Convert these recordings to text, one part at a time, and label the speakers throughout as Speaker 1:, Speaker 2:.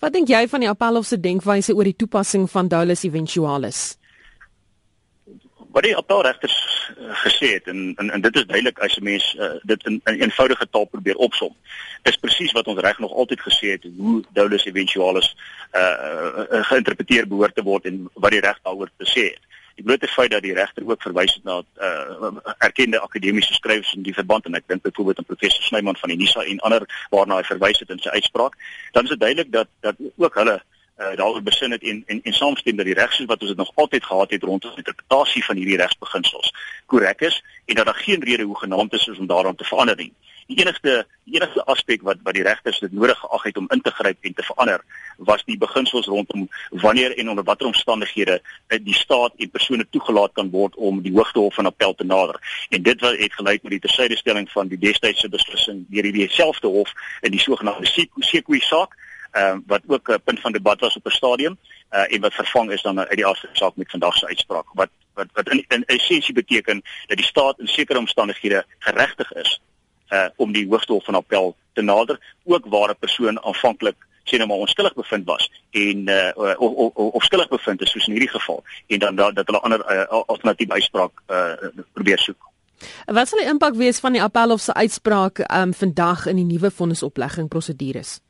Speaker 1: Wat dink jy van die Appelhof se denkwyse oor die toepassing van dolus eventualis?
Speaker 2: wat die appelregters uh, gesê het en, en en dit is duidelik as 'n mens uh, dit in 'n eenvoudige taal probeer opsom. Dis presies wat ons reg nog altyd gesê het hoe dolus eventualis uh, uh, uh, geïnterpreteer behoort te word en wat die reg daaroor te sê het. Die blote feit dat die regter ook verwys het na uh, erkende akademiese skrywers in die verband en ek dink byvoorbeeld aan professor Snyman van die NISA en ander waarna hy verwys het in sy uitspraak, dan is dit duidelik dat dat ook hulle uh, daaroor besin het en en en saamstem dat die reg soos wat ons dit nog altyd gehad het rondom interpretasie van hierdie regsbeginsels korrek is en dat daar geen rede hoegenaamd is om daaraan te verander nie. Die enigste die enigste aspek wat wat die regters dit nodig geag het om in te gryp en te verander was die beginsels rondom wanneer en onder watter omstandighede die staat en persone toegelaat kan word om die hoogtehof van appel te nader. En dit wat het gelei met die tersydestelling van die destydse beslissing deur die dieselfde hof in die sogenaamde Sekwe saak ehm uh, wat ook 'n punt van debat was op 'n stadium uh, en wat vervang is dan uit die afsaak met vandag se uitspraak wat wat wat in, in essensie beteken dat die staat in sekere omstandighede geregtig is uh om die hoogtehof van appel te nader ook waar 'n persoon aanvanklik sê nou maar onskuldig bevind was en uh of of, of skuldig bevind is soos in hierdie geval en dan dat, dat hulle ander uh, alternatiewe uitspraak uh probeer soek.
Speaker 1: Wat sal die impak wees van die appelhof se uitspraak um vandag in die nuwe vonnisoplegging prosedures?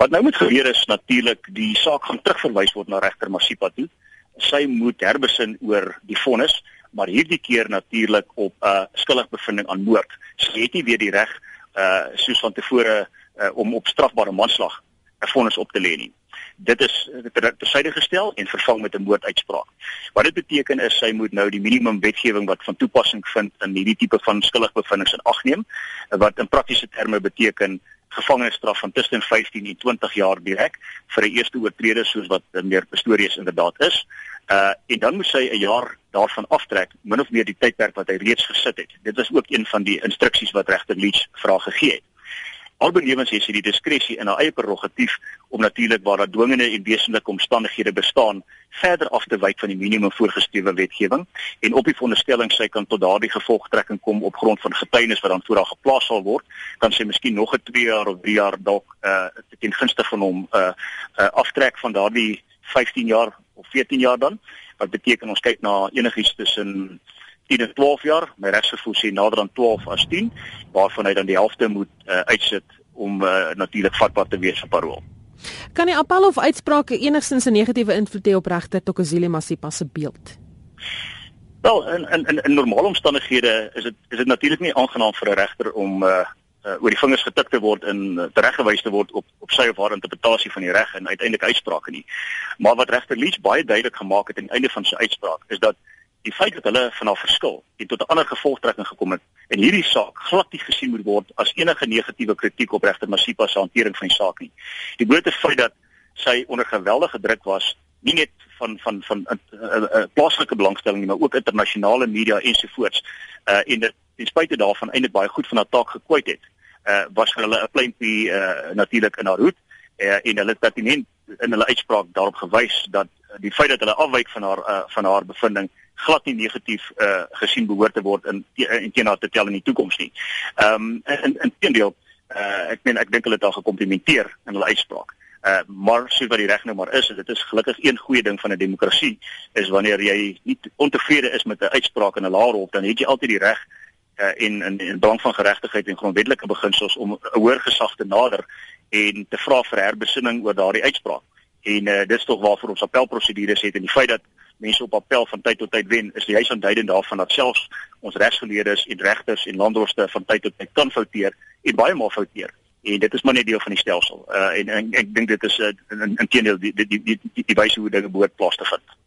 Speaker 2: Wat nou moet gebeur is natuurlik die saak gaan terugverwys word na regter Masipa toe. Sy moet herbesin oor die vonnis, maar hierdie keer natuurlik op 'n uh, skuldigbevinding aan moord. Sy het nie weer die reg uh soos van tevore uh, om op strafbare manslag 'n vonnis op te lê nie. Dit is tersyde gestel en vervang met 'n moorduitspraak. Wat dit beteken is sy moet nou die minimum wetgewing wat van toepassing vind in hierdie tipe van skuldigbevindings in ag neem, wat in praktiese terme beteken gevangenisstraf van tussen 15 en 20 jaar direk vir 'n eerste oortreder soos wat meer Pistorius inderdaad is. Uh en dan moet sy 'n jaar daarvan aftrek, min of meer die tydperk wat hy reeds gesit het. Dit was ook een van die instruksies wat regter Leach vra gegee het. Albenewens het sy die diskresie in haar eie prerogatief om natuurlik waar daar dwingende en wesenlike omstandighede bestaan, verder af te wyk van die minimum voorgeskrewe wetgewing en op die veronderstelling sy kan tot daardie gevolgtrekking kom op grond van getuienis wat dan voor haar geplaas sal word, kan sy miskien nog 'n 2 jaar of 3 jaar dalk uh ten gunste van hom uh, uh aftrek van daardie 15 jaar of 14 jaar dan wat beteken ons kyk na enigiets tussen 10 en 12 jaar, my regsgevoel sê nader aan 12 as 10, waarvan hy dan die helfte moet uh, uitsit om uh, natuurlik vatbaar te wees op parol.
Speaker 1: Kan die appel of uitsprake enigstens 'n negatiewe invloed hê op regter Tokozile Masipa se beeld?
Speaker 2: Wel, in in in, in normale omstandighede is dit is dit natuurlik nie aangenaam vir 'n regter om uh, uh oor die vingers getik te word en uh, tereggewys te word op op sy of haar interpretasie van die reg en uiteindelik uitsprake nie. Maar wat regter Leach baie duidelik gemaak het aan die einde van sy uitspraak is dat die feit dat hulle van 'n verskil en tot 'n ander gevolgtrekking gekom het en hierdie saak glad nie gesien moet word as enige negatiewe kritiek op regter Masipa se hantering van die saak nie. Die blote feit dat sy onder geweldige druk was, nie net van van van 'n uh, uh, uh, plaaslike belangstelling nie, maar ook internasionale media ensovoorts. Uh en dit ten spyte daarvan eintlik baie goed van haar taak gekwyt het. Uh was hulle 'n pleintjie uh natuurlik in haar hoed uh, en hulle het pertinent in hulle uitspraak daarop gewys dat die feit dat hulle afwyk van haar uh, van haar bevinding glad nie negatief uh, gesien behoort te word in in teenoor te tel in die toekoms nie. Ehm um, in in teendeel uh, ek meen ek dink hulle het al gekomplimenteer in hulle uitspraak. Uh, maar so wat die reg nou maar is, dit is gelukkig een goeie ding van 'n demokrasie is wanneer jy nie ontevrede is met 'n uitspraak in 'n laer hof dan het jy altyd die reg uh, en in in belang van geregtigheid en grondwetlike beginsels om 'n hoër gesag te nader en te vra vir herbesinning oor daardie uitspraak. En uh, dit is tog waarvoor ons appelprosedures het en die feit dat mense op appel van tyd tot tyd wen is juis aanduidend daarvan dat selfs ons regsgeleerdes en regters en landdroste van tyd tot tyd kan fouteer en baie maal fouteer. En dit is maar net deel van die stelsel. Uh, en, en ek dink dit is uh, in inteendeel die die die die, die, die wyse hoe dinge behoort plaas te vind